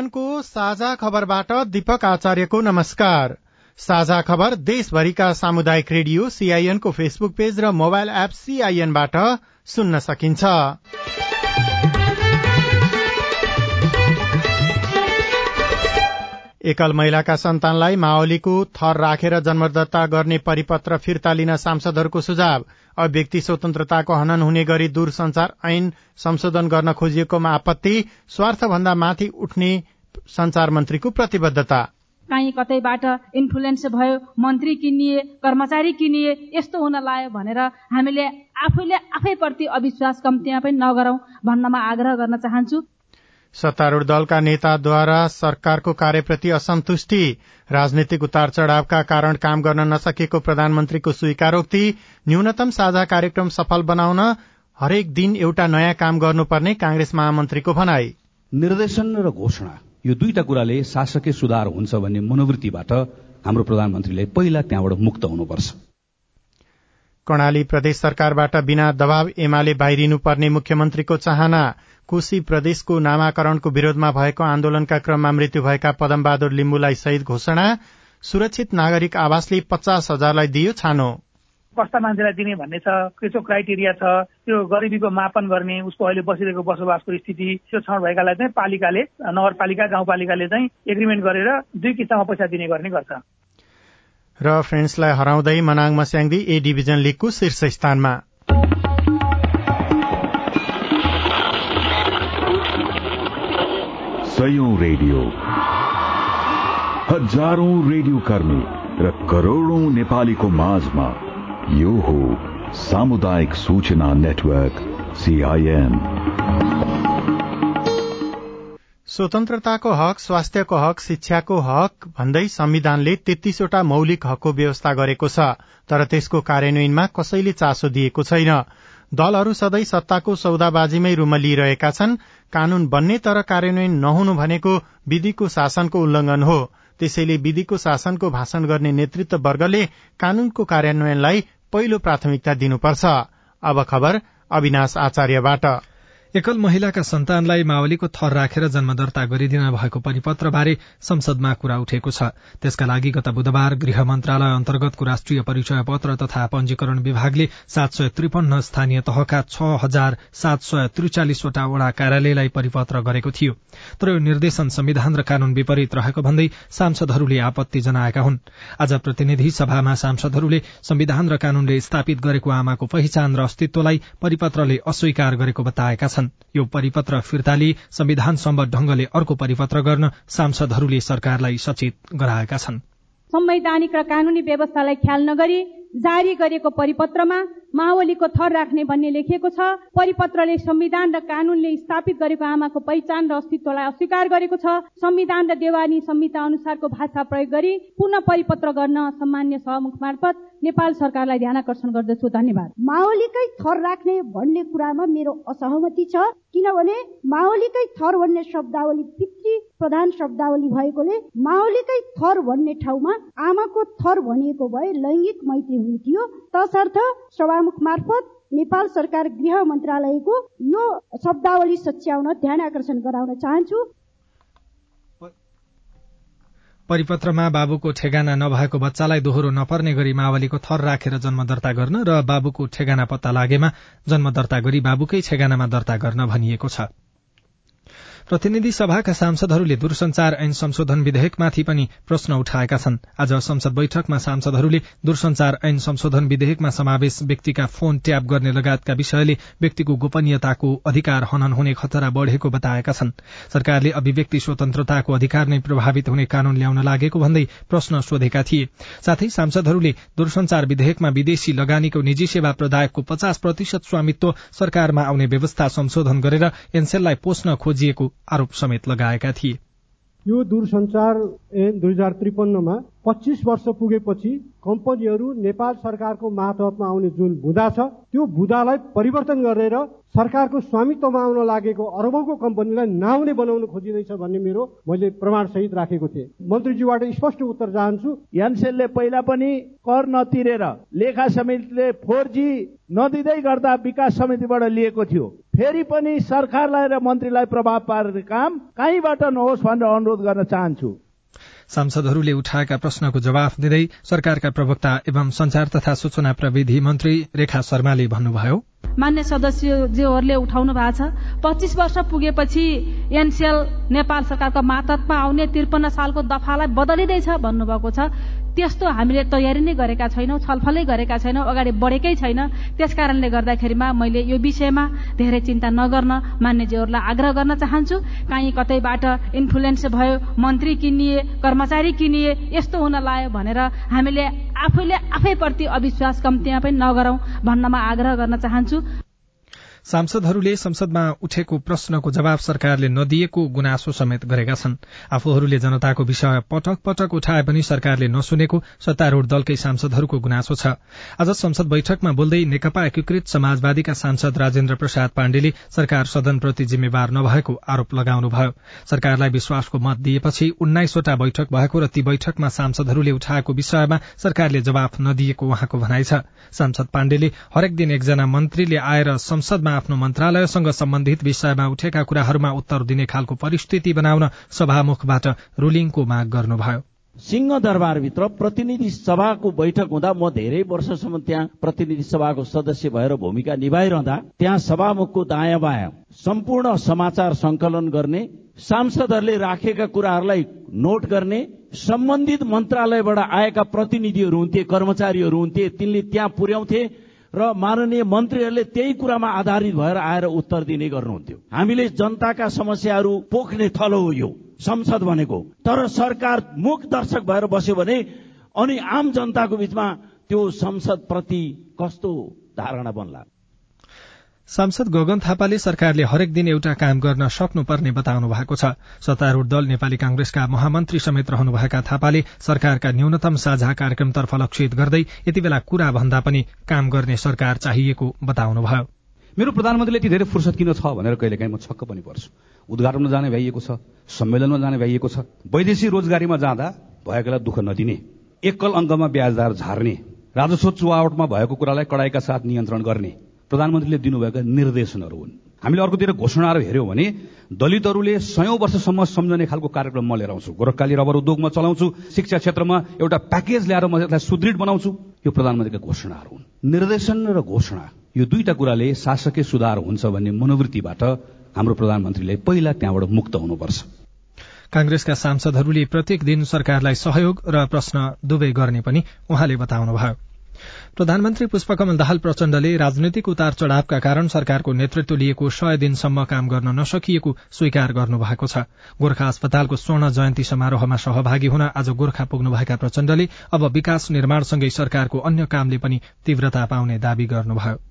सीआईएनको साझा खबरबाट दीपक आचार्यको नमस्कार। साझा खबर देशभरिका सामुदायिक रेडियो सीआईएनको फेसबुक पेज र मोबाइल एप सीआईएनबाट सुन्न सकिन्छ। एकल महिलाका सन्तानलाई माओलीको थर राखेर जन्मदत्ता गर्ने परिपत्र फिर्ता लिन सांसदहरूको सुझाव। अब व्यक्ति स्वतन्त्रताको हनन हुने गरी दूरसञ्चार ऐन संशोधन गर्न खोजिएकोमा आपत्ति स्वार्थभन्दा माथि उठ्ने संचार मन्त्रीको प्रतिबद्धता। काहीँ कतैबाट इन्फ्लुएन्स भयो मन्त्री किनिए कर्मचारी किनिए यस्तो हुन लायो भनेर हामीले आफैले आफैप्रति अविश्वास कम्तीमा पनि नगरौं भन्नमा आग्रह गर्न चाहन्छु। सत्तारूढ़ दलका नेताद्वारा सरकारको कार्यप्रति असन्तुष्टि राजनीतिक उतार चढ़ावका कारण काम गर्न नसकेको प्रधानमन्त्रीको स्वीकारोक्ति न्यूनतम साझा कार्यक्रम सफल बनाउन हरेक दिन एउटा नयाँ काम गर्नुपर्ने कांग्रेस महामन्त्रीको भनाई। निर्देशन र घोषणा यो दुईटा कुराले शासकीय सुधार हुन्छ भन्ने मनोवृत्तिबाट हाम्रो प्रधानमन्त्रीले पहिला त्यहाँबाट मुक्त हुनुपर्छ। कर्णाली प्रदेश सरकारबाट बिना दबाव एमाले बाहिरिनुपर्ने मुख्यमन्त्रीको चाहना कोशी प्रदेशको नामाकरणको विरोधमा भएको आन्दोलनका क्रममा मृत्यु भएका पदमबहादुर लिम्बुलाई शहीद घोषणा सुरक्षित नागरिक आवासले पचास हजारलाई दियो छानो। कस्ता मान्छेलाई दिने भन्ने छ के चाहिँ क्राइटेरिया छ त्यो गरिबीको मापन गर्ने उसको अहिले बसिरहेको बसोबासको स्थिति त्यो छनौट भएकालाई चाहिँ पालिकाले नगरपालिका गाउँपालिकाले चाहिँ एग्रिमेन्ट गरेर दुई किस्तामा पैसा दिने गर्ने गर्छ। र फ्रेन्ड्सलाई हराउँदै मनाङ मस्याङदी ए डिभिजन लिगको शीर्ष स्थानमा। सयौं रेडियो। हजारौं रेडियो कर्मी र करोड़ौं नेपालीको माझमा यो हो सामुदायिक सूचना नेटवर्क सीआईएन स्वतन्त्रताको हक स्वास्थ्यको हक शिक्षाको हक भन्दै संविधानले तेत्तीसवटा मौलिक हकको व्यवस्था गरेको छ तर त्यसको कार्यान्वयनमा कसैले चासो दिएको छैन। दलहरू सधैँ सत्ताको सौदाबाजीमै लिइरहेका छन्। कानून बन्ने तर कार्यान्वयन नहुनु भनेको विधिको शासनको उल्लंघन हो। त्यसैले विधिको शासनको भाषण गर्ने नेतृत्व वर्गले कानूनको कार्यान्वयनलाई पहिलो प्राथमिकता दिनुपर्छ। एकल महिलाका सन्तानलाई मावलीको थर राखेर जन्म दर्ता गरिदिन भएको परिपत्रबारे संसदमा कुरा उठेको छ। त्यसका लागि गत बुधबार गृह मन्त्रालय अन्तर्गतको राष्ट्रिय परिचय पत्र तथा पञ्जीकरण विभागले सात सय त्रिपन्न स्थानीय तहका छ हजार सात सय त्रिचालिसवटा वडा कार्यालयलाई परिपत्र गरेको थियो। तर यो निर्देशन संविधान र कानून विपरीत रहेको भन्दै सांसदहरूले आपत्ति जनाएका हुन्। आज प्रतिनिधि सभामा सांसदहरूले संविधान र कानूनले स्थापित गरेको आमाको पहिचान र अस्तित्वलाई परिपत्रले अस्वीकार गरेको बताएका छन्। छन्। यो परिपत्र फिर्ता लिई संविधान सम्बद्ध ढंगले अर्को परिपत्र गर्न सांसदहरूले सरकारलाई सचेत गराएका छन्। संवैधानिक र कानूनी व्यवस्थालाई ख्याल नगरी जारी गरेको परिपत्रमा माओलीको थर राख्ने भन्ने लेखिएको छ। परिपत्रले संविधान र कानूनले स्थापित गरेको आमाको पहिचान र अस्तित्वलाई अस्वीकार गरेको छ। संविधान र देवानी संहिता अनुसारको भाषा प्रयोग गरी पुनः परिपत्र गर्न सामान्य सहमुख मार्फत नेपाल सरकारलाई ध्यान आकर्षण गर्दछु धन्यवाद। माओलीकै थर राख्ने भन्ने कुरामा मेरो असहमति छ किनभने माओलीकै थर भन्ने शब्दावली पितृ प्रधान शब्दावली भएकोले माओलीकै थर भन्ने ठाउँमा आमाको थर भनिएको भए लैङ्गिक मैत्री हुने थियो तसर्थ सभामुख मार्फत नेपाल सरकार गृह मन्त्रालयको यो शब्दावली सच्याउन ध्यान आकर्षण गराउन चाहन्छु। परिपत्रमा बाबुको ठेगाना नभएको बच्चालाई दोहोरो नपर्ने गरी मावलीको थर राखेर जन्म दर्ता गर्न र बाबुको ठेगाना पत्ता लागेमा जन्म दर्ता गरी बाबुकै ठेगानामा दर्ता गर्न भनिएको छ। प्रतिनिधि सभाका सांसदहरूले दूरसञ्चार ऐन संशोधन विधेयकमाथि पनि प्रश्न उठाएका छन्। आज संसद बैठकमा सांसदहरूले दूरसञ्चार ऐन संशोधन विधेयकमा समावेश व्यक्तिका फोन ट्याप गर्ने लगायतका विषयले व्यक्तिको गोपनीयताको अधिकार हनन हुने खतरा बढ़ेको बताएका छन्। सरकारले अभिव्यक्ति स्वतन्त्रताको अधिकार नै प्रभावित हुने कानून ल्याउन लागेको भन्दै प्रश्न सोधेका थिए। साथै सांसदहरूले दूरसञ्चार विधेयकमा विदेशी लगानीको निजी सेवा प्रदायकको पचास प्रतिशत स्वामित्व सरकारमा आउने व्यवस्था संशोधन गरेर एनसेललाई पोस्न खोजिएको आरोप समेत लगाएका थिए। यो दूरसञ्चार ऐन दुई हजार त्रिपन्नमा पच्चिस वर्ष पुगेपछि कम्पनीहरू नेपाल सरकारको मातहतमा आउने जुन बुदा छ त्यो बुदालाई परिवर्तन गरेर सरकारको स्वामित्वमा आउन लागेको अरबौंको कम्पनीलाई नआउने बनाउन खोजिँदैछ भन्ने मेरो मैले प्रमाण सहित राखेको थिएँ। मन्त्रीज्यूबाट स्पष्ट उत्तर चाहन्छु। एनसेलले पहिला पनि कर नतिरेर लेखा समितिले फोर जी नदिँदै गर्दा विकास समितिबाट लिएको थियो। फेरि पनि सरकारलाई र मन्त्रीलाई प्रभाव पार्ने काम कहीँबाट नहोस् भनेर अनुरोध गर्न चाहन्छु। सांसदहरूले उठाएका प्रश्नको जवाफ दिँदै सरकारका प्रवक्ता एवं संचार तथा सूचना प्रविधि मन्त्री रेखा शर्माले भन्नुभयो। मान्य सदस्यज्यूहरूले उठाउनु भएको छ पच्चिस वर्ष पुगेपछि एनसिएल नेपाल सरकारको मातहतमा आउने त्रिपन्न सालको दफालाई बदलिँदैछ भन्नुभएको छ। त्यस्तो हामीले तयारी नै गरेका छैनौँ छलफलै गरेका छैनौँ अगाडि बढेकै छैन। त्यस कारणले गर्दाखेरिमा मैले यो विषयमा धेरै चिन्ता नगर्न मान्यजीहरूलाई आग्रह गर्न चाहन्छु। काहीँ कतैबाट इन्फ्लुएन्स भयो मन्त्री किनिए कर्मचारी किनिए यस्तो हुन लायो भनेर हामीले आफैले आफैप्रति अविश्वास कम्तीमा पनि नगरौं भन्नमा आग्रह गर्न चाहन्छु। सांसदहरूले संसदमा उठेको प्रश्नको जवाब सरकारले नदिएको गुनासो समेत गरेका छन्। आफूहरूले जनताको विषय पटक पटक उठाए पनि सरकारले नसुनेको सत्तारूढ़ दलकै सांसदहरूको गुनासो छ। आज संसद बैठकमा बोल्दै नेकपा एकीकृत समाजवादीका सांसद राजेन्द्र प्रसाद पाण्डेले सरकार सदनप्रति जिम्मेवार नभएको आरोप लगाउनुभयो। सरकारलाई विश्वासको मत दिएपछि उन्नाइसवटा बैठक भएको र ती बैठकमा सांसदहरूले उठाएको विषयमा सरकारले जवाफ नदिएको उहाँको भनाइ छ। सांसद पाण्डेले हरेक दिन एकजना मन्त्रीले आएर संसदमा आफ्नो मन्त्रालयसँग सम्बन्धित विषयमा उठेका कुराहरूमा उत्तर दिने खालको परिस्थिति बनाउन सभामुखबाट रुलिङको माग गर्नुभयो। सिंह दरबारभित्र प्रतिनिधि सभाको बैठक हुँदा म धेरै वर्षसम्म त्यहाँ प्रतिनिधि सभाको सदस्य भएर भूमिका निभाइरहँदा त्यहाँ सभामुखको दायाँ बायाँ सम्पूर्ण समाचार संकलन गर्ने सांसदहरूले राखेका कुराहरूलाई नोट गर्ने सम्बन्धित मन्त्रालयबाट आएका प्रतिनिधिहरू हुन्थे कर्मचारीहरू हुन्थे तिनले त्यहाँ पुर्याउँथे र माननीय मन्त्रीहरूले त्यही कुरामा आधारित भएर आएर उत्तर दिने गर्नुहुन्थ्यो। हामीले जनताका समस्याहरू पोख्ने थलो हो यो संसद भनेको। तर सरकार मुख दर्शक भएर बस्यो भने अनि आम जनताको बीचमा त्यो संसद प्रति कस्तो धारणा बन्ला? सांसद गगन थापाले सरकारले हरेक दिन एउटा काम गर्न सक्नुपर्ने बताउनु भएको छ। सत्तारूढ़ दल नेपाली कांग्रेसका महामन्त्री समेत रहनुभएका थापाले सरकारका न्यूनतम साझा कार्यक्रमतर्फ लक्षित गर्दै यति बेला कुरा भन्दा पनि काम गर्ने सरकार चाहिएको बताउनुभयो मेरो प्रधानमन्त्रीले यति धेरै फुर्सद किन छ भनेर कहिलेकाहीँ म छक्क पनि पर्छु। उद्घाटनमा जाने भइएको छ सम्मेलनमा जाने भइएको छ। वैदेशिक रोजगारीमा जाँदा भएकोलाई दुःख नदिने एकल अङ्कमा ब्याजदार झार्ने राजस्व चुहावटमा भएको कुरालाई कडाईका साथ नियन्त्रण गर्ने प्रधानमन्त्रीले दिनुभएका निर्देशनहरू हुन्। हामीले अर्कोतिर घोषणाहरू हेऱ्यौँ भने दलितहरूले सयौं वर्षसम्म सम्झने खालको कार्यक्रम म लिएर आउँछु। गोरखकाली रबर उद्योगमा चलाउँछु शिक्षा क्षेत्रमा एउटा प्याकेज ल्याएर म यसलाई सुदृढ बनाउँछु। यो प्रधानमन्त्रीका घोषणाहरू हुन्। निर्देशन र घोषणा यो दुईटा कुराले शासकीय सुधार हुन्छ भन्ने मनोवृत्तिबाट हाम्रो प्रधानमन्त्रीले पहिला त्यहाँबाट मुक्त हुनुपर्छ। कांग्रेसका सांसदहरूले प्रत्येक दिन सरकारलाई सहयोग र प्रश्न दुवै गर्ने पनि उहाँले बताउनुभयो। प्रधानमन्त्री पुष्पकमल दाहाल प्रचण्डले राजनैतिक उतार चढ़ावका कारण सरकारको नेतृत्व लिएको सय दिनसम्म काम गर्न नसकिएको स्वीकार गर्नुभएको छ। गोर्खा अस्पतालको स्वर्ण जयन्ती समारोहमा सहभागी हुन आज गोर्खा पुग्नुभएका प्रचण्डले अब विकास निर्माणसँगै सरकारको अन्य कामले पनि तीव्रता पाउने दावी गर्नुभयो।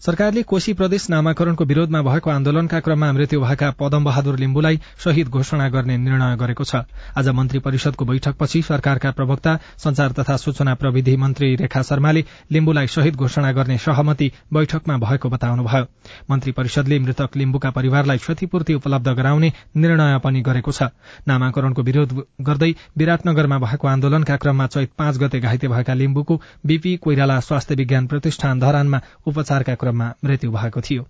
सरकारले कोशी प्रदेश नामाकरणको विरोधमा भएको आन्दोलनका क्रममा मृत्यु भएका पदम बहादुर लिम्बुलाई शहीद घोषणा गर्ने निर्णय गरेको छ। आज मन्त्री परिषदको बैठकपछि सरकारका प्रवक्ता संचार तथा सूचना प्रविधि मन्त्री रेखा शर्माले लिम्बुलाई शहीद घोषणा गर्ने सहमति बैठकमा भएको बताउनुभयो। मन्त्री परिषदले मृतक लिम्बुका परिवारलाई क्षतिपूर्ति उपलब्ध गराउने निर्णय पनि गरेको छ। नामाकरणको विरोध गर्दै विराटनगरमा भएको आन्दोलनका क्रममा चैत पाँच गते घाइते भएका लिम्बुको बीपी कोइराला स्वास्थ्य विज्ञान प्रतिष्ठान धरानमा उपचारका क्रममा मृत्यु भएको थियो।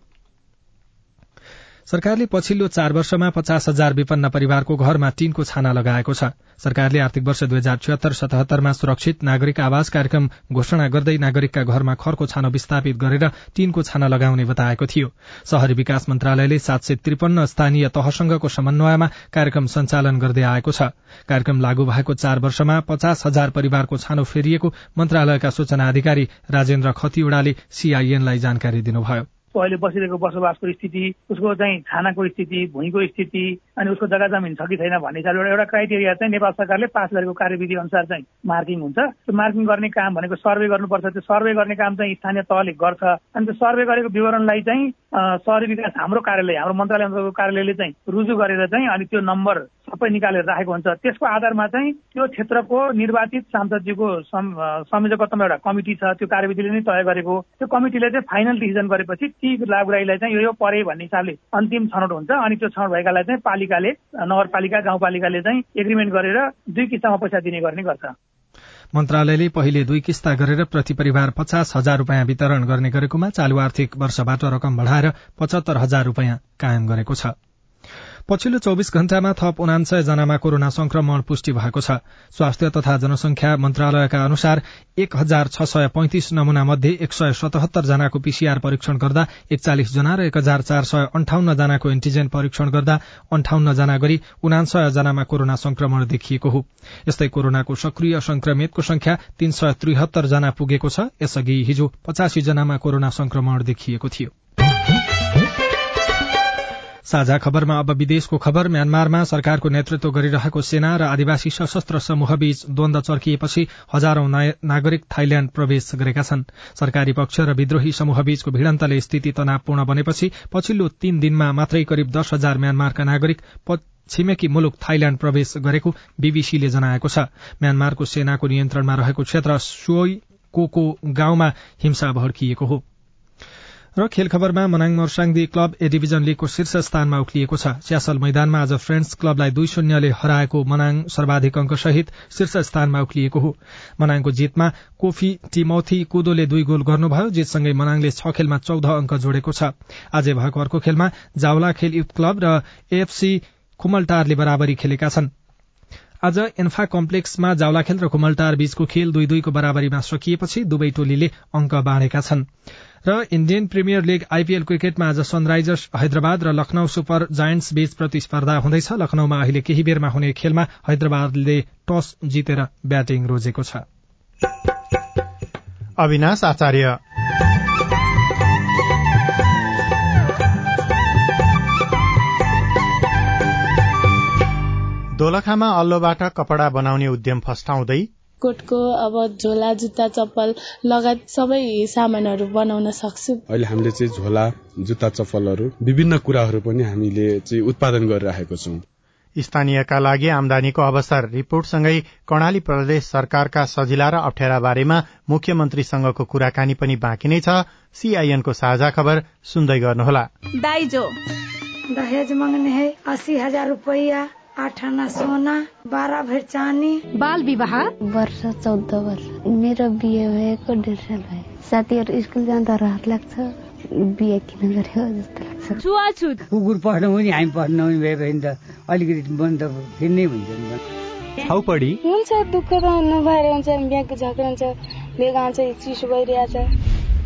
सरकारले पछिल्लो चार वर्षमा पचास हजार विपन्न परिवारको घरमा टीनको छाना लगाएको छ। सरकारले आर्थिक वर्ष दुई हजार छिहत्तर सतहत्तरमा सुरक्षित नागरिक आवास कार्यक्रम घोषणा गर्दै नागरिकका घरमा खरको छानो विस्थापित गरेर टीनको छाना लगाउने बताएको थियो। शहरी विकास मन्त्रालयले सात सय त्रिपन्न स्थानीय तहसँगको समन्वयमा कार्यक्रम सञ्चालन गर्दै आएको छ। कार्यक्रम लागू भएको चार वर्षमा पचास हजार परिवारको छानो फेरिएको मन्त्रालयका सूचना अधिकारी राजेन्द्र खतिवड़ाले सीआईएनलाई जानकारी दिनुभयो। अहिले बसिरहेको बसोबासको स्थिति उसको चाहिँ छानाको स्थिति भुइँको स्थिति अनि उसको जग्गा जमिन छ कि छैन भन्ने हिसाबले एउटा क्राइटेरिया चाहिँ नेपाल सरकारले पास गरेको कार्यविधि अनुसार चाहिँ मार्किङ हुन्छ। त्यो मार्किङ गर्ने काम भनेको सर्वे गर्नुपर्छ। त्यो सर्वे गर्ने काम चाहिँ स्थानीय तहले गर्छ। अनि त्यो सर्वे गरेको विवरणलाई चाहिँ सहरी विकास हाम्रो कार्यालय हाम्रो मन्त्रालय कार्यालयले चाहिँ रुजु गरेर चाहिँ अनि त्यो नम्बर सबै निकालेर राखेको हुन्छ। त्यसको आधारमा चाहिँ त्यो क्षेत्रको निर्वाचित सांसदजीको संयोजकत्वमा एउटा कमिटी छ त्यो कार्यविधिले नै तय गरेको त्यो कमिटीले चाहिँ फाइनल डिसिजन गरेपछि ती लाभग्राहीलाई चाहिँ यो यो परे भन्ने हिसाबले अन्तिम छनौट हुन्छ अनि त्यो छनौट भएकालाई चाहिँ पालिकाले नगरपालिका गाउँपालिकाले चाहिँ एग्रिमेन्ट गरेर दुई किस्तामा पैसा दिने गर्ने गर्छ। मन्त्रालयले पहिले दुई किस्ता गरेर प्रति परिवार पचास हजार रूपियाँ वितरण गर्ने गरेकोमा चालू आर्थिक वर्षबाट रकम बढ़ाएर पचहत्तर हजार रूपियाँ कायम गरेको छ। पछिल्लो चौविस घण्टामा थप उनान्सय जनामा कोरोना संक्रमण पुष्टि भएको छ। स्वास्थ्य तथा जनसंख्या मन्त्रालयका अनुसार एक हजार छ सय पैंतिस नमूना मध्ये एक सय सतहत्तर जनाको पीसीआर परीक्षण गर्दा एकचालिस जना र एक हजार चार सय अन्ठाउन्न जनाको एन्टिजेन परीक्षण गर्दा अन्ठाउन्न जना गरी उनान्सय जनामा कोरोना संक्रमण देखिएको हो। यस्तै कोरोनाको सक्रिय संक्रमितको संख्या तीन सय त्रिहत्तर जना पुगेको छ। यसअघि हिजो पचासी जनामा कोरोना संक्रमण देखिएको थियो। साझा खबरमा अब विदेशको खबर म्यानमारमा सरकारको नेतृत्व गरिरहेको सेना र आदिवासी सशस्त्र समूहबीच द्वन्द चर्किएपछि हजारौं नागरिक थाइल्याण्ड प्रवेश गरेका छन्। सरकारी पक्ष र विद्रोही समूहबीचको भिड़न्तले स्थिति तनावपूर्ण बनेपछि पछिल्लो तीन दिनमा मात्रै करिब दश हजार म्यानमारका नागरिक छिमेकी मुलुक थाइल्याण्ड प्रवेश गरेको बीबीसीले जनाएको छ। म्यानमारको सेनाको नियन्त्रणमा रहेको क्षेत्र सोई कोको गाउँमा हिंसा भड्किएको हो। र खेल खबरमा Manang Marsyangdi club A division लीगको शीर्ष स्थानमा उक्लिएको छ। च्यासल मैदानमा आज फ्रेन्ड्स क्लबलाई दुई शून्यले हराएको मनाङ सर्वाधिक अंक सहित शीर्ष स्थानमा उक्लिएको हो। मनाङको जितमा कोफी टिमौथी कुदोले दुई गोल गर्नुभयो जितसँगै मनाङले छ खेलमा चौध अंक जोडेको छ। आज भएको अर्को खेलमा जावला खेल युथ क्लब र एएफसी खुमलटारले बराबरी खेलेका छन्। आज एन्फा कम्प्लेक्समा जावलाखेल र खुमलटार बीचको खेल दुई दुईको बराबरीमा सकिएपछि दुवै टोलीले अंक बाँडेका छन्। र इण्डियन प्रिमियर लीग आइपीएल क्रिकेटमा आज सनराइजर्स हैदराबाद र लखनऊ सुपर जायन्ट्स बीच प्रतिस्पर्धा हुँदैछ। लखनऊमा अहिले केही बेरमा हुने खेलमा हैदराबादले टस जितेर ब्याटिङ रोजेको छ। अविनाश आचार्य। दोलखामा अल्लोबाट कपडा बनाउने उद्यम फस्टाउँदै कोटको अब झोला जुत्ता चप्पल लगायत सबै सामानहरू बनाउन सक्छु। अहिले हामीले चाहिँ झोला जुत्ता चप्पलहरू विभिन्न कुराहरू पनि हामीले चाहिँ उत्पादन गरिरहेको छौँ। स्थानीयका लागि आमदानीको अवसर रिपोर्टसँगै कर्णाली प्रदेश सरकारका सजिला र अप्ठ्यारा बारेमा मुख्यमन्त्रीसँगको कुराकानी पनि बाँकी नै छ। सीआईएनको साझा खबर सुन्दै गर्नुहोला। दाइजो। दहेज मंगने है अस्सी हजार रुपया आठ आना सोना बाह्र भर चानी बाल विवाह? वर्ष चौध वर्ष। मेरो बिहे भएको डेढ साल भयो। साथीहरू स्कुल जाँदा रहर लाग्छ बिहे किन गर्यो जस्तो लाग्छ। छुवाछुत। कुकुर पढ्नु पनि हामी पढ्नु पनि भए भने त अलिकति मन त फेरि नै हुन्छ नि छाउपडी। हुन्छ दुःख त नभएर हुन्छ बिहाको झगडा हुन्छ बेगा हुन्छ चिसो भइरहेछ।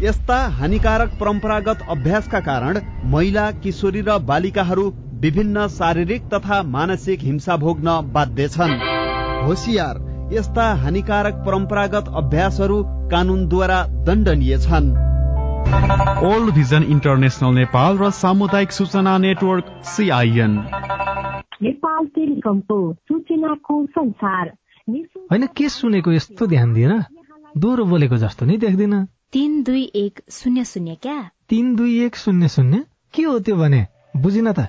यस्ता हानिकारक परम्परागत अभ्यासका कारण महिला किशोरी र बालिकाहरू विभिन्न शारीरिक तथा मानसिक हिंसा भोग्न बाध्य छन्। होसियार यस्ता हानिकारक परम्परागत अभ्यासहरू कानूनद्वारा दण्डनीय छन्। ओल्ड भिजन इन्टरनेसनल नेपाल र सामुदायिक सूचना नेटवर्क सिआइएन नेपाल टेलिकमको सूचनाको संसार। होइन के सुनेको यस्तो ध्यान दिएर दोहोरो बोलेको जस्तो नि देख्दिन। तिन दुई एक शून्य शून्य क्या? तिन दुई एक शून्य शून्य? के हो त्यो भने? बुझिन त।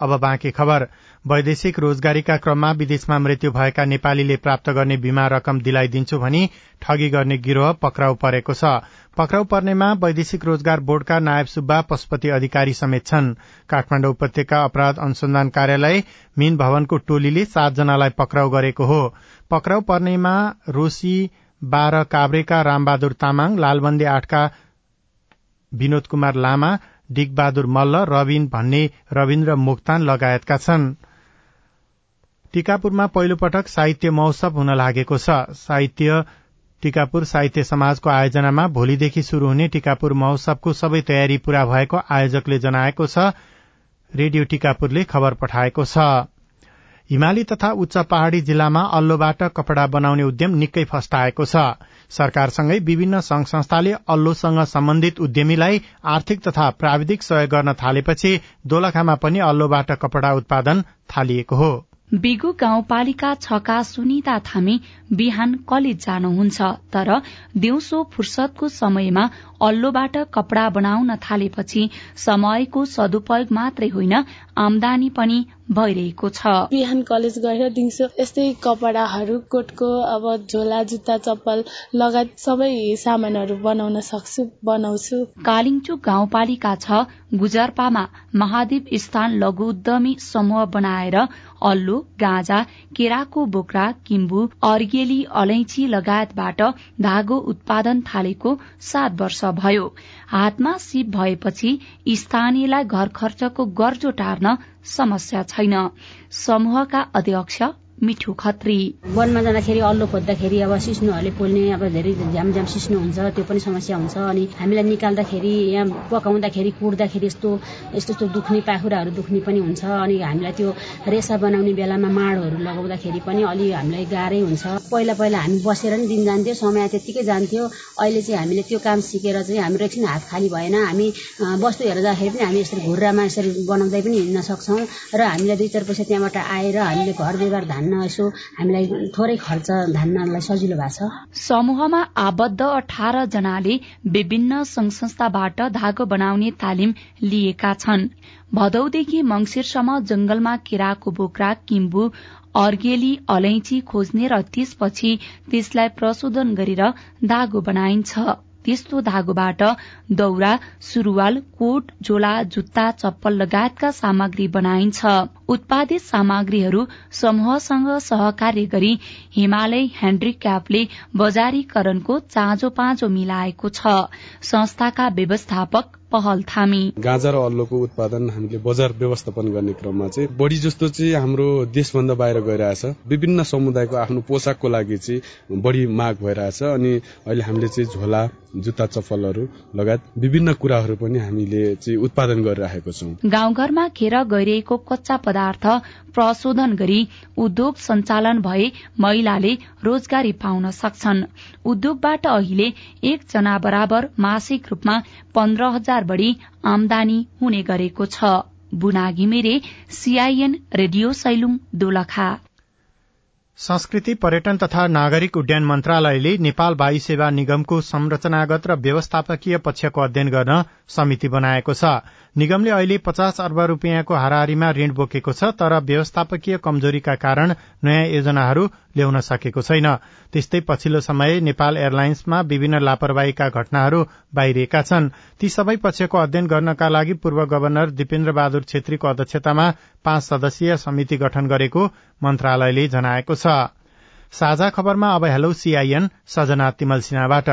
अब बाँकी खबर। वैदेशिक रोजगारीका क्रममा विदेशमा मृत्यु भएका नेपालीले प्राप्त गर्ने बीमा रकम दिलाइदिन्छु भनी ठगी गर्ने गिरोह पक्राउ परेको छ। पक्राउ पर्नेमा वैदेशिक रोजगार बोर्डका नायब सुब्बा पशुपति अधिकारी समेत छन्। काठमाडौँ उपत्यका अपराध अनुसन्धान कार्यालय मीन भवनको टोलीले सातजनालाई पक्राउ गरेको हो। पक्राउ पर्नेमा रोशी बाह्र काभ्रेका रामबहादुर तामाङ लालबन्दी आठका विनोद कुमार लामा डिगबहादुर मल्ल रविन भन्ने रविन्द्र मोक्तान लगायतका छन्। टिकापुरमा पहिलो पटक साहित्य महोत्सव हुन लागेको छ। साहित्य टिकापुर साहित्य समाजको आयोजनामा भोलिदेखि शुरू हुने टिकापुर महोत्सवको सबै तयारी पूरा भएको आयोजकले जनाएको छ। रेडियो टिकापुरले खबर पठाएको छ। हिमाली तथा उच्च पहाड़ी जिल्लामा अल्लोबाट कपड़ा बनाउने उद्यम निकै फस्टाएको छ। सरकारसँगै विभिन्न संघ संस्थाले अल्लोसँग सम्बन्धित उद्यमीलाई आर्थिक तथा प्राविधिक सहयोग गर्न थालेपछि दोलखामा पनि अल्लोबाट कपड़ा उत्पादन थालिएको हो। बिगु गाउँपालिका छका सुनिता थामी बिहान कलेज जानुहुन्छ तर दिउँसो फुर्सदको समयमा अल्लोबाट कपड़ा बनाउन थालेपछि समयको सदुपयोग मात्रै होइन आमदानी पनि भइरहेको छ। बिहान कलेज गएर दिउँसो यस्तै कपडाहरू कोटको अब झोला जुत्ता चप्पल लगायत सबै सामानहरू बनाउन सक्छु बनाउँछु। कालिङचुक गाउँपालिका छ गुजरपामा महादेव स्थान लघु उद्यमी समूह बनाएर अल्लु गाँजा केराको बोक्रा किम्बु अर्गेली अलैची लगायतबाट धागो उत्पादन थालेको सात वर्ष भयो। हातमा सिप भएपछि स्थानीयलाई घर खर्चको गर्जो टार्न समस्या छैन। समूहका अध्यक्ष मिठो खत्री। वनमा जाँदाखेरि अल्लो खोज्दाखेरि अब सिस्नुहरूले पोल्ने अब धेरै झ्याम झ्याम सिस्नु हुन्छ त्यो पनि समस्या हुन्छ। अनि हामीलाई निकाल्दाखेरि यहाँ पकाउँदाखेरि कुट्दाखेरि यस्तो यस्तो यस्तो दुख्ने पाखुराहरू दुख्ने पनि हुन्छ। अनि हामीलाई त्यो रेसा बनाउने बेलामा माडोहरू लगाउँदाखेरि पनि अलि हामीलाई गाह्रै हुन्छ। पहिला पहिला हामी बसेर नि दिन जान्थ्यो समय त्यत्तिकै जान्थ्यो। अहिले चाहिँ हामीले त्यो काम सिकेर चाहिँ हाम्रो एकछिन हात खाली भएन। हामी वस्तु हेरेर जाँदाखेरि पनि हामी यसरी घुर्रामा यसरी बनाउँदै पनि हिँड्न सक्छौँ। र हामीलाई दुई चार पैसा त्यहाँबाट आएर हामीले घर व्यवहार धान धान्न यसो हामीलाई थोरै खर्च धान्नलाई सजिलो भएको छ। समूहमा आबद्ध अठार जनाले विभिन्न संघ संस्थाबाट धागो बनाउने तालिम लिएका छन्। भदौदेखि मंगिरसम्म जंगलमा केराको बोक्रा किम्बु अर्गेली अलैची खोज्ने र त्यसपछि त्यसलाई प्रशोधन गरेर धागो बनाइन्छ। त्यस्तो धागोबाट दौरा सुरुवाल कोट झोला जुत्ता चप्पल लगायतका सामग्री बनाइन्छ। उत्पादित सामग्रीहरू समूहसँग सहकार्य गरी हिमालय ह्याण्ड्रिक्यापले बजारीकरणको चाँजो पाँचो मिलाएको छ। संस्थाका व्यवस्थापक पहल थामी। गाँजा र अल्लोको उत्पादन हामीले बजार व्यवस्थापन गर्ने क्रममा चाहिँ बढी जस्तो चाहिँ हाम्रो देशभन्दा बाहिर गइरहेछ। विभिन्न समुदायको आफ्नो पोसाकको लागि चाहिँ बढी माग भइरहेछ अनि अहिले हामीले चाहिँ झोला जुत्ता चप्पलहरू लगायत विभिन्न कुराहरू पनि हामीले चाहिँ उत्पादन गरिरहेको छौँ। गाउँघरमा खेर गइरहेको कच्चा पदार्थ प्रशोधन गरी उद्योग सञ्चालन भए महिलाले रोजगारी पाउन सक्छन्। उद्योगबाट अहिले एक जना बराबर मासिक रूपमा पन्ध्र हजार बढ़ी आमदानी हुने गरेको छ। Buna Ghimire CIN radio Sailung Dolakha. संस्कृति पर्यटन तथा नागरिक उड्डयन मन्त्रालयले नेपाल वायु सेवा निगमको संरचनागत र व्यवस्थापकीय पक्षको अध्ययन गर्न समिति बनाएको छ। निगमले अहिले पचास अर्ब रूपियाँको हाराहारीमा ऋण बोकेको छ तर व्यवस्थापकीय कमजोरीका कारण नयाँ योजनाहरू ल्याउन सकेको छैन। त्यस्तै पछिल्लो समय नेपाल एयरलाइन्समा विभिन्न लापरवाहीका घटनाहरू बाहिरिएका छन्। ती सबै पक्षको अध्ययन गर्नका लागि पूर्व गवर्नर दिपेन्द्र बहादुर छेत्रीको अध्यक्षतामा पाँच सदस्यीय समिति गठन गरेको मन्त्रालयले जनाएको छ। साझा खबरमा अब हेलो सीआईएन सजना तिमल सिन्हाबाट।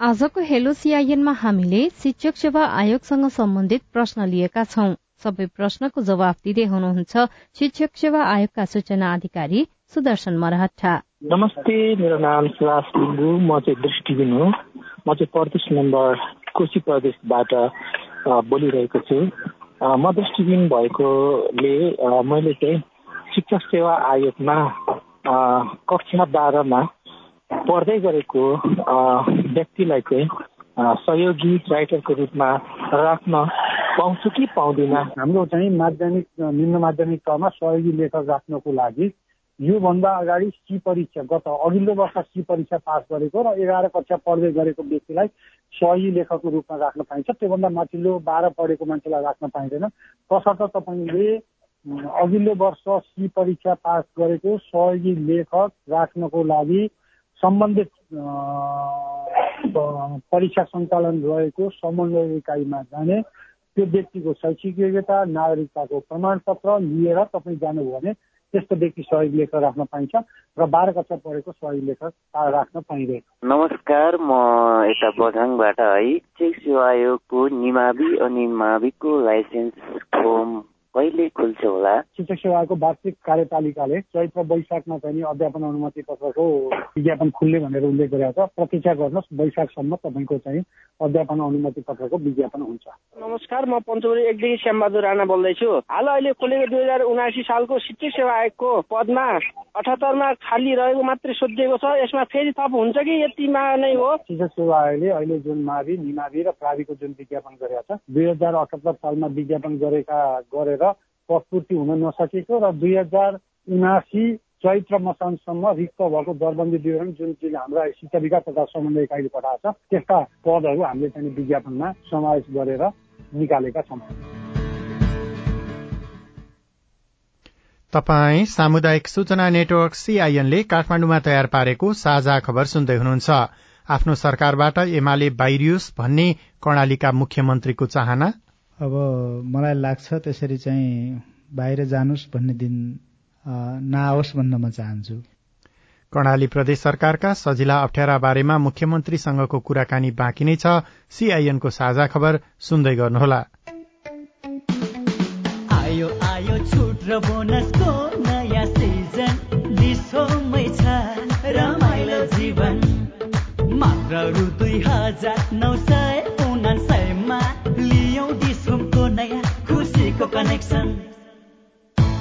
आजको हेलो सीआईएनमा हामीले शिक्षक सेवा आयोगसँग सम्बन्धित प्रश्न लिएका छौं। सबै प्रश्नको जवाब दिँदै हुनुहुन्छ शिक्षक सेवा आयोगका सूचना अधिकारी सुदर्शन मरहटा नमस्ते मेरो नाम सुभाष लिम्बू। म चाहिँ दृष्टिबिन हो। म चाहिँ प्रदेश नम्बर कोशी प्रदेशबाट बोलिरहेको छु। म दृष्टिबिन भएकोले मैले चाहिँ शिक्षक सेवा आयोगमा कक्षा बाह्रमा पढ्दै गरेको व्यक्तिलाई चाहिँ सहयोगी राइटरको रूपमा राख्न पाउँछु कि पाउँदिनँ? हाम्रो चाहिँ माध्यमिक निम्न माध्यमिक तहमा सहयोगी लेखक राख्नको लागि योभन्दा अगाडि सी परीक्षा गत अघिल्लो वर्ष सी परीक्षा पास गरेको र एघार कक्षा पढ्दै गरेको व्यक्तिलाई सही लेखकको रूपमा राख्न पाइन्छ। त्योभन्दा माथिल्लो बाह्र पढेको मान्छेलाई राख्न पाइँदैन। तसर्थ तपाईँले अघिल्लो वर्ष सी परीक्षा पास गरेको सहयोगी लेखक राख्नको लागि सम्बन्धित परीक्षा सञ्चालन रहेको समन्वय इकाइमा जाने त्यो व्यक्तिको शैक्षिक योग्यता नागरिकताको प्रमाणपत्र लिएर तपाईँ जानुभयो भने त्यस्तो व्यक्ति सहयोग लेखक राख्न पाइन्छ र बाह्र कक्षा पढेको सहयोग लेखक राख्न पाइँदैन। नमस्कार म यता बझाङबाट है। शिक्षक सेवा आयोगको निमावि अनि माविको लाइसेन्स फर्म कहिले खुल्छ होला? शिक्षक सेवाको वार्षिक कार्यपालिकाले चैत्र वैशाखमा चाहिँ अध्यापन अनुमति पत्रको विज्ञापन खुल्ने भनेर उल्लेख गरेको छ। प्रतीक्षा गर्नुहोस् वैशाखसम्म तपाईँको चाहिँ अध्यापन अनुमति पत्रको विज्ञापन हुन्छ। नमस्कार म पञ्चवरी एकदेखि श्यामबहादुर राणा बोल्दैछु। हाल अहिले खोलेको दुई हजार उनासी सालको शिक्षक सेवा आयोगको पदमा अठहत्तरमा खाली रहेको मात्रै सोधिएको छ। यसमा फेरि थप हुन्छ कि यतिमा नै हो? शिक्षक सेवा आयोगले अहिले जुन मावि निमावि र प्राविको जुन विज्ञापन गरेका छ दुई हजार अठहत्तर सालमा विज्ञापन गरेका गरेर प्रस्तुति हुन नसकेको र दुई हजार उनासी चैत्र मसानसम्म रिक्त भएको दरबन्दी विवरण जुन चाहिँ हाम्रा शिक्षा विकास तथा समन्वय इकाइले पठाएको छ त्यस्ता पदहरू हामीले चाहिँ विज्ञापनमा समावेश गरेर निकालेका छौँ। तपाई सामुदायिक सूचना नेटवर्क सीआईएनले काठमाडौँमा तयार पारेको साझा खबर सुन्दै हुनुहुन्छ। आफ्नो सरकारबाट एमाले बाहिरियोस् भन्ने कर्णालीका मुख्यमन्त्रीको चाहना अब मलाई लाग्छ त्यसरी चाहिँ बाहिर जानुस् भन्ने दिन नआओस् भन्न म चाहन्छु। कर्णाली प्रदेश सरकारका सजिला अप्ठ्यारा बारेमा मुख्यमन्त्रीसँगको कुराकानी बाँकी नै छ। सीआईएनको साझा खबर सुन्दै गर्नुहोला। आयो आयो छुट र बोनसको नयाँ सिजन। छ रमाइलो जीवन। मात्र रु दुई हजार नौ सय कनेक्सन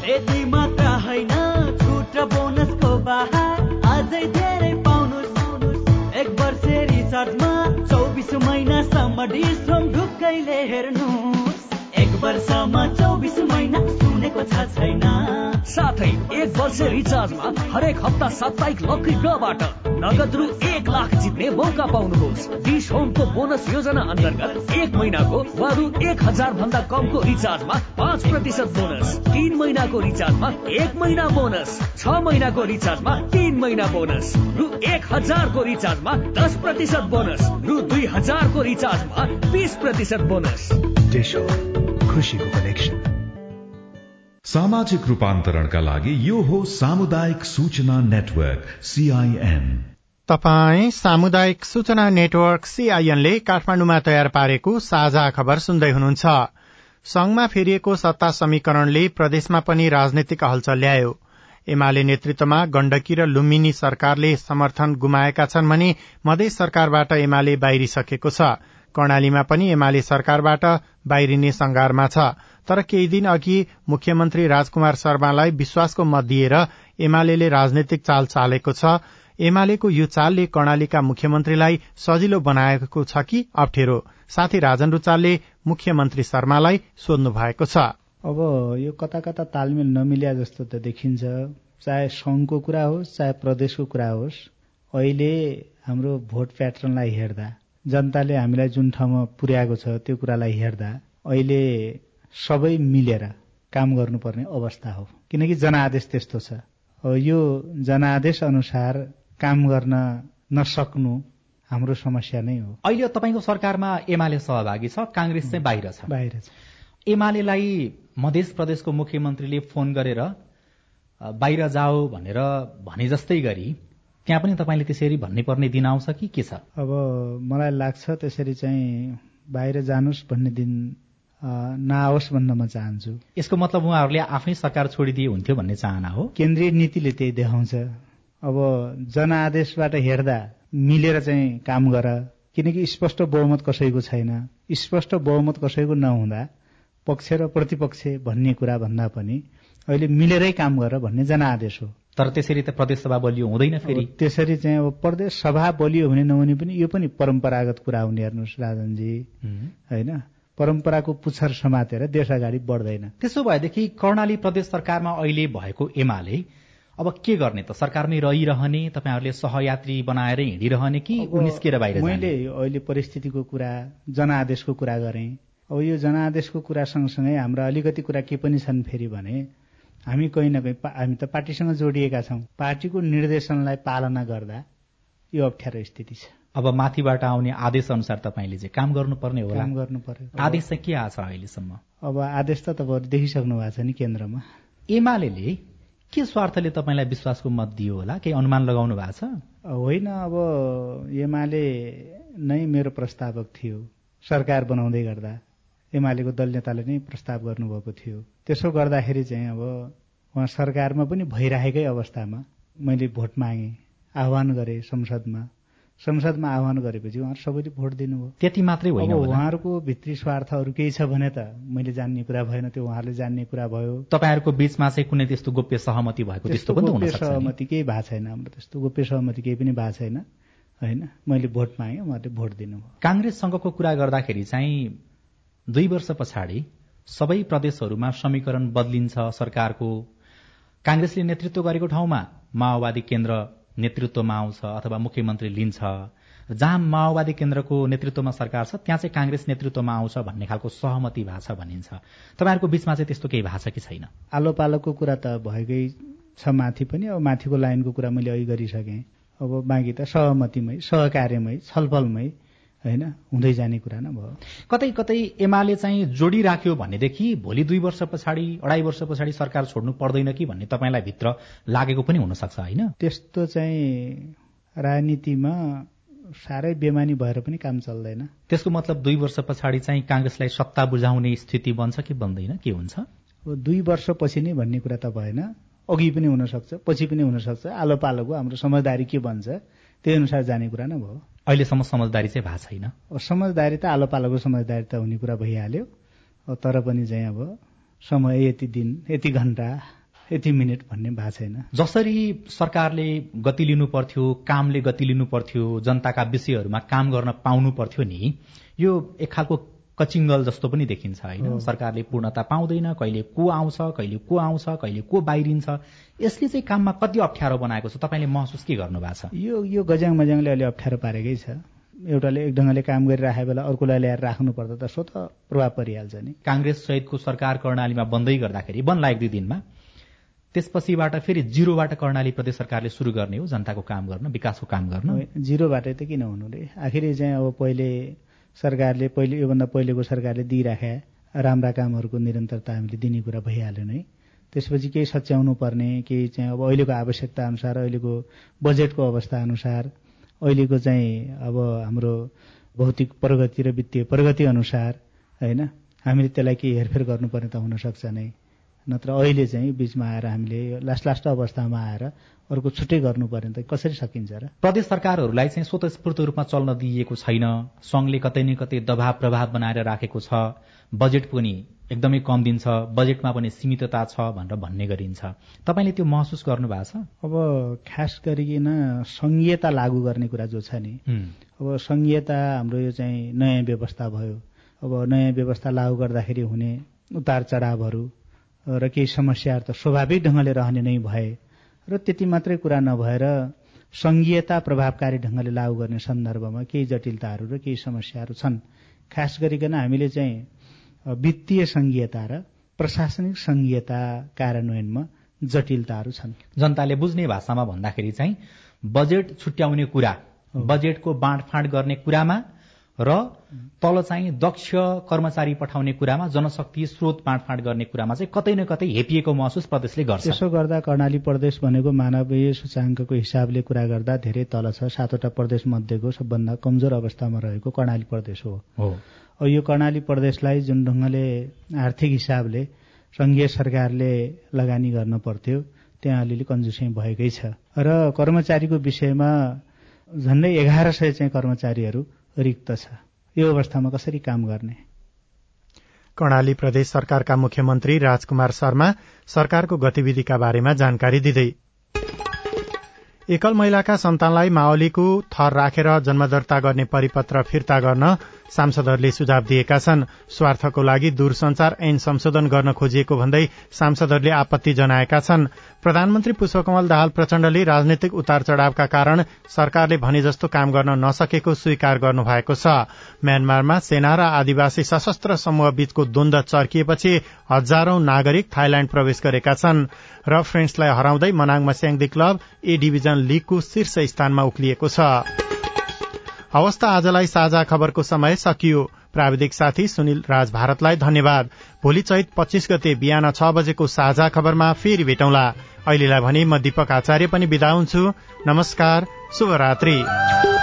यति मात्र होइन छुट र बोनसको बाहर अझै धेरै पाउनुहोस् एक वर्ष रिचार्जमा चौबिस महिनासम्म डिसोम ढुक्कैले हेर्नुहोस् एक वर्षमा चौबिस महिना सुनेको छ छैन। साथै एक वर्ष रिचार्जमा हरेक हप्ता साप्ताहिक लक्की ड्रबाट नगद रु एक लाख जित्ने मौका पाउनुहोस्। डिस होमको बोनस योजना अन्तर्गत एक महिनाको वा रु एक हजार भन्दा कमको रिचार्जमा पाँच प्रतिशत बोनस। तीन महिनाको रिचार्जमा एक महिना बोनस। छ महिनाको रिचार्जमा तीन महिना बोनस। रु एक हजारको रिचार्जमा दस प्रतिशत बोनस। रु दुई हजारको रिचार्जमा बिस प्रतिशत बोनस। खुसीको कनेक्सन। सामाजिक रूपान्तरणका लागि यो हो सामुदायिक सूचना नेटवर्क सीआईएन तपाई सामुदायिक सूचना नेटवर्क सीआईएनले काठमाडौँमा तयार पारेको साझा खबर सुन्दै हुनुहुन्छ। संघमा फेरिएको सत्ता समीकरणले प्रदेशमा पनि राजनैतिक हलचल ल्यायो। एमाले नेतृत्वमा गण्डकी र लुम्बिनी सरकारले समर्थन गुमाएका छन् भने मधेस सरकारबाट एमाले बाहिरिसकेको छ। कर्णालीमा पनि एमाले सरकारबाट बाहिरिने संगारमा छ। तर केही दिन अघि मुख्यमन्त्री राजकुमार शर्मालाई विश्वासको मत दिएर एमाले राजनैतिक चाल चालेको छ। एमालेको यो चालले कर्णालीका मुख्यमन्त्रीलाई सजिलो बनाएको छ कि अप्ठ्यारो? साथै राजन रुचालले मुख्यमन्त्री शर्मालाई सोध्नु भएको छ। अब यो कता कता तालमेल नमिल्या जस्तो त देखिन्छ। चाहे संघको कुरा होस् चाहे प्रदेशको कुरा होस् अहिले हाम्रो भोट प्याटर्नलाई हेर्दा जनताले हामीलाई जुन ठाउँमा पुर्याएको छ त्यो कुरालाई हेर्दा अहिले सबै मिलेर काम गर्नुपर्ने अवस्था हो। किनकि जनादेश त्यस्तो छ। यो जनादेश अनुसार काम गर्न नसक्नु हाम्रो समस्या नै हो। अहिले तपाईँको सरकारमा एमाले सहभागी छ काङ्ग्रेस चाहिँ बाहिर छ। बाहिर छ। एमालेलाई मध्य प्रदेशको मुख्यमन्त्रीले फोन गरेर बाहिर जाओ भनेर भने जस्तै गरी त्यहाँ पनि तपाईँले त्यसरी भन्ने पर्ने दिन आउँछ कि के छ? अब मलाई लाग्छ त्यसरी चाहिँ बाहिर जानुहोस् भन्ने दिन नआओस् भन्न म चाहन्छु। यसको मतलब उहाँहरूले आफ्नै सरकार छोडिदिए हुन्थ्यो भन्ने चाहना हो? केन्द्रीय नीतिले त्यही देखाउँछ। अब जनआदेशबाट हेर्दा मिलेर चाहिँ काम गर किनकि स्पष्ट बहुमत कसैको छैन। स्पष्ट बहुमत कसैको नहुँदा पक्ष र प्रतिपक्ष भन्ने कुरा भन्दा पनि अहिले मिलेरै काम गर भन्ने जनआदेश हो। तर त्यसरी त प्रदेश सभा बलियो हुँदैन फेरि। त्यसरी चाहिँ अब प्रदेश सभा बलियो भने नहुने पनि यो पनि परम्परागत कुरा हुने हेर्नुहोस् राजनजी। होइन? परम्पराको पुच्छर समातेर देश अगाडि बढ्दैन। त्यसो भएदेखि कर्णाली प्रदेश सरकारमा अहिले भएको एमाले अब के गर्ने त? सरकारमै रहिरहने तपाईँहरूले सहयात्री बनाएर हिँडिरहने कि निस्किएर बाहिर मैले अहिले परिस्थितिको कुरा जनआदेशको कुरा गरेँ। अब यो जनादेशको कुरा सँगसँगै हाम्रा अलिकति कुरा के पनि छन् फेरि भने हामी कहीँ न कहीँ हामी त पार्टीसँग जोडिएका छौँ। पार्टीको निर्देशनलाई पालना गर्दा यो अप्ठ्यारो स्थिति छ। अब माथिबाट आउने आदेश अनुसार तपाईँले चाहिँ काम गर्नुपर्ने होला। काम गर्नु पर्यो आदेश चाहिँ के आएको छ अहिलेसम्म? अब आदेश त तपाईँहरू देखिसक्नु भएको छ नि केन्द्रमा। एमाले के स्वार्थले तपाईँलाई विश्वासको मत दियो होला? केही अनुमान लगाउनु भएको छ? होइन अब एमाले नै मेरो प्रस्तावक थियो। सरकार बनाउँदै गर्दा एमालेको दल नेताले नै प्रस्ताव गर्नुभएको थियो। त्यसो गर्दाखेरि चाहिँ अब उहाँ सरकारमा पनि भइरहेकै अवस्थामा मैले भोट मागेँ। आह्वान गरेँ संसदमा। संसदमा आह्वान गरेपछि उहाँहरू सबैले भोट दिनुभयो। त्यति मात्रै होइन उहाँहरूको भित्री स्वार्थहरू केही छ भने त मैले जान्ने कुरा भएन त्यो उहाँहरूले जान्ने कुरा भयो। तपाईँहरूको बिचमा चाहिँ कुनै त्यस्तो गोप्य सहमति भएको त्यस्तो पनि गोप्य सहमति केही भएको छैन हाम्रो। त्यस्तो गोप्य सहमति केही पनि भएको छैन होइन? मैले भोट मागेँ उहाँहरूले भोट दिनुभयो। काङ्ग्रेससँगको कुरा गर्दाखेरि चाहिँ दुई वर्ष पछाडि सबै प्रदेशहरूमा समीकरण बदलिन्छ सरकारको। काङ्ग्रेसले नेतृत्व गरेको ठाउँमा माओवादी केन्द्र नेतृत्वमा आउँछ अथवा मुख्यमन्त्री लिन्छ। जहाँ माओवादी केन्द्रको नेतृत्वमा सरकार छ त्यहाँ चाहिँ काङ्ग्रेस नेतृत्वमा आउँछ भन्ने खालको सहमति भएको छ भनिन्छ। तपाईँहरूको बिचमा चाहिँ त्यस्तो केही भएको छ कि छैन? आलो पालोको कुरा त भएकै छ माथि पनि अब माथिको लाइनको कुरा मैले अघि गरिसकेँ। अब बाँकी त सहमतिमै सहकार्यमै छलफलमै होइन? हुँदै जाने कुरा नै भयो। कतै कतै एमाले चाहिँ जोडिराख्यो भनेदेखि भोलि दुई वर्ष पछाडि अढाई वर्ष पछाडि सरकार छोड्नु पर्दैन कि भन्ने तपाईँलाई भित्र लागेको पनि हुनसक्छ होइन? त्यस्तो चाहिँ राजनीतिमा साह्रै बेमानी भएर पनि काम चल्दैन। त्यसको मतलब दुई वर्ष पछाडि चाहिँ काङ्ग्रेसलाई सत्ता बुझाउने स्थिति बन्छ कि बन्दैन? के हुन्छ? दुई वर्षपछि नै भन्ने कुरा त भएन। अघि पनि हुनसक्छ पछि पनि हुनसक्छ। आलो पालोको हाम्रो समझदारी के बन्छ? त्यही अनुसार जाने कुरा नै भयो। अहिलेसम्म समझदारी चाहिँ भएको छैन। समझदारी त आलो पालोको समझदारी त हुने कुरा भइहाल्यो। तर पनि चाहिँ अब समय यति दिन यति घन्टा यति मिनट भन्ने भएको छैन। जसरी सरकारले गति लिनु पर्थ्यो कामले गति लिनु पर्थ्यो जनताका विषयहरूमा काम गर्न पाउनु पर्थ्यो नि यो एक खालको कचिङ्गल जस्तो पनि देखिन्छ होइन? सरकारले पूर्णता पाउँदैन कहिले को आउँछ कहिले को आउँछ कहिले को बाहिरिन्छ। यसले चाहिँ काममा कति अप्ठ्यारो बनाएको छ? तपाईँले महसुस के गर्नु भएको छ? यो यो गज्याङ मज्याङले अलि अप्ठ्यारो पारेकै छ। एउटाले एक ढङ्गले काम गरिराखेको बेला अर्कोलाई ल्याएर राख्नु पर्दा त स्वत प्रभाव परिहाल्छ नि। काङ्ग्रेस सहितको सरकार कर्णालीमा बन्दै गर्दाखेरि बन्ला एक दुई दिनमा। त्यसपछिबाट फेरि जिरोबाट कर्णाली प्रदेश सरकारले सुरु गर्ने हो जनताको काम गर्न विकासको काम गर्न। जिरोबाट त किन हुनु रे आखिर चाहिँ अब पहिले सरकारले पहिले योभन्दा पहिलेको सरकारले दिइराखे राम्रा कामहरूको निरन्तरता हामीले दिने कुरा भइहाल्यो नै। त्यसपछि केही सच्याउनु पर्ने केही चाहिँ अब अहिलेको आवश्यकता अनुसार अहिलेको बजेटको अवस्था अनुसार अहिलेको चाहिँ अब हाम्रो भौतिक प्रगति र वित्तीय प्रगति अनुसार होइन? हामीले त्यसलाई केही हेरफेर गर्नुपर्ने त हुनसक्छ नै। नत्र अहिले चाहिँ बिचमा आएर हामीले लास्ट लास्ट अवस्थामा आएर अर्को छुट्टै गर्नुपर्ने त कसरी सकिन्छ र? प्रदेश सरकारहरूलाई चाहिँ स्वतस्फूर्त रूपमा चल्न दिइएको छैन। संघले कतै न कतै दबाव प्रभाव बनाएर राखेको छ। बजेट पनि एकदमै कम दिन्छ। बजेटमा पनि सीमितता छ भनेर भन्ने गरिन्छ। तपाईँले त्यो महसुस गर्नु भएको छ? अब खास गरिकन संघीयता लागू गर्ने कुरा जो छ नि अब संघीयता हाम्रो यो चाहिँ नयाँ व्यवस्था भयो। अब नयाँ व्यवस्था लागू गर्दाखेरि हुने उतार चढावहरू र केही समस्याहरू त स्वाभाविक ढङ्गले रहने नै भए र त्यति मात्रै कुरा नभएर संघीयता प्रभावकारी ढङ्गले लागू गर्ने सन्दर्भमा केही जटिलताहरू र केही समस्याहरू छन्। खास गरिकन हामीले चाहिँ वित्तीय संघीयता र प्रशासनिक संघीयता कार्यान्वयनमा जटिलताहरू छन्। जनताले बुझ्ने भाषामा भन्दाखेरि चाहिँ बजेट छुट्याउने कुरा बजेटको बाँडफाँड गर्ने कुरामा र तल चाहिँ दक्ष कर्मचारी पठाउने कुरामा जनशक्ति स्रोत बाँडफाँड गर्ने कुरामा चाहिँ कतै न कतै हेपिएको महसुस प्रदेशले गर्छ। त्यसो गर्दा कर्णाली प्रदेश भनेको मानवीय सूचाङ्कको हिसाबले कुरा गर्दा धेरै तल छ। सातवटा प्रदेश मध्येको सबभन्दा कमजोर अवस्थामा रहेको कर्णाली प्रदेश हो। यो कर्णाली प्रदेशलाई जुन ढङ्गले आर्थिक हिसाबले संघीय सरकारले लगानी गर्न पर्थ्यो त्यहाँ अलिअलि कन्जुसै भएकै छ। र कर्मचारीको विषयमा झन्डै एघार सय चाहिँ कर्मचारीहरू रिक्त छ। यो अवस्थामा कसरी काम गर्ने? कर्णाली प्रदेश सरकारका मुख्यमन्त्री राजकुमार शर्मा सरकारको गतिविधिका बारेमा जानकारी दिँदै। एकल महिलाका सन्तानलाई माओलीको थर राखेर जन्म दर्ता गर्ने परिपत्र फिर्ता गर्न सांसदहरूले सुझाव दिएका छन्। स्वार्थको लागि दूरसञ्चार ऐन संशोधन गर्न खोजिएको भन्दै सांसदहरूले आपत्ति जनाएका छन्। प्रधानमन्त्री पुष्पकमल दाहाल प्रचण्डले राजनैतिक उतार चढ़ावका कारण सरकारले भने जस्तो काम गर्न नसकेको स्वीकार गर्नुभएको छ। म्यानमारमा सेना र आदिवासी सशस्त्र समूह बीचको द्वन्द चर्किएपछि हजारौं नागरिक थाइल्याण्ड प्रवेश गरेका छन्। र फ्रेन्ड्सलाई हराउँदै Manang Marsyangdi club A division लीगको शीर्ष स्थानमा उक्लिएको छ। हवस् त आजलाई साझा खबरको समय सकियो। प्राविधिक साथी सुनिल राज भारतलाई धन्यवाद। भोलि चैत पच्चीस गते बिहान छ बजेको साझा खबरमा फेरि भेटौँला। अहिलेलाई भने म दीपक आचार्य पनि विदा हुन्छु। नमस्कार शुभरात्री।